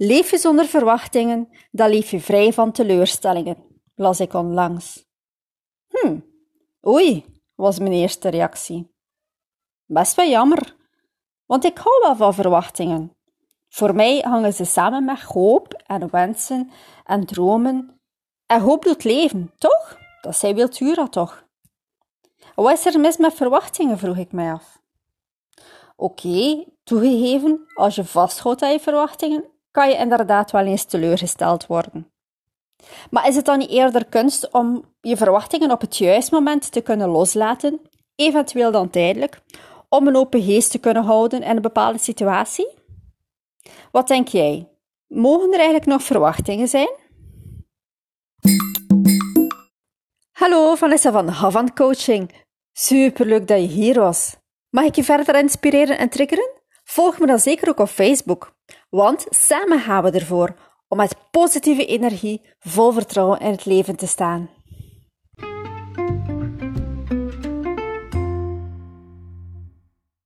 Leef je zonder verwachtingen, dan leef je vrij van teleurstellingen, las ik onlangs. Hm, oei, was mijn eerste reactie. Best wel jammer, want ik hou wel van verwachtingen. Voor mij hangen ze samen met hoop en wensen en dromen. En hoop doet leven, toch? Dat zei Wiltura toch? Wat is er mis met verwachtingen, vroeg ik mij af. Oké, toegegeven, als je vasthoudt aan je verwachtingen, kan je inderdaad wel eens teleurgesteld worden. Maar is het dan niet eerder kunst om je verwachtingen op het juiste moment te kunnen loslaten, eventueel dan tijdelijk, om een open geest te kunnen houden in een bepaalde situatie? Wat denk jij? Mogen er eigenlijk nog verwachtingen zijn? Hallo, Vanessa van Havant Coaching. Superleuk dat je hier was. Mag ik je verder inspireren en triggeren? Volg me dan zeker ook op Facebook, want samen gaan we ervoor om met positieve energie vol vertrouwen in het leven te staan.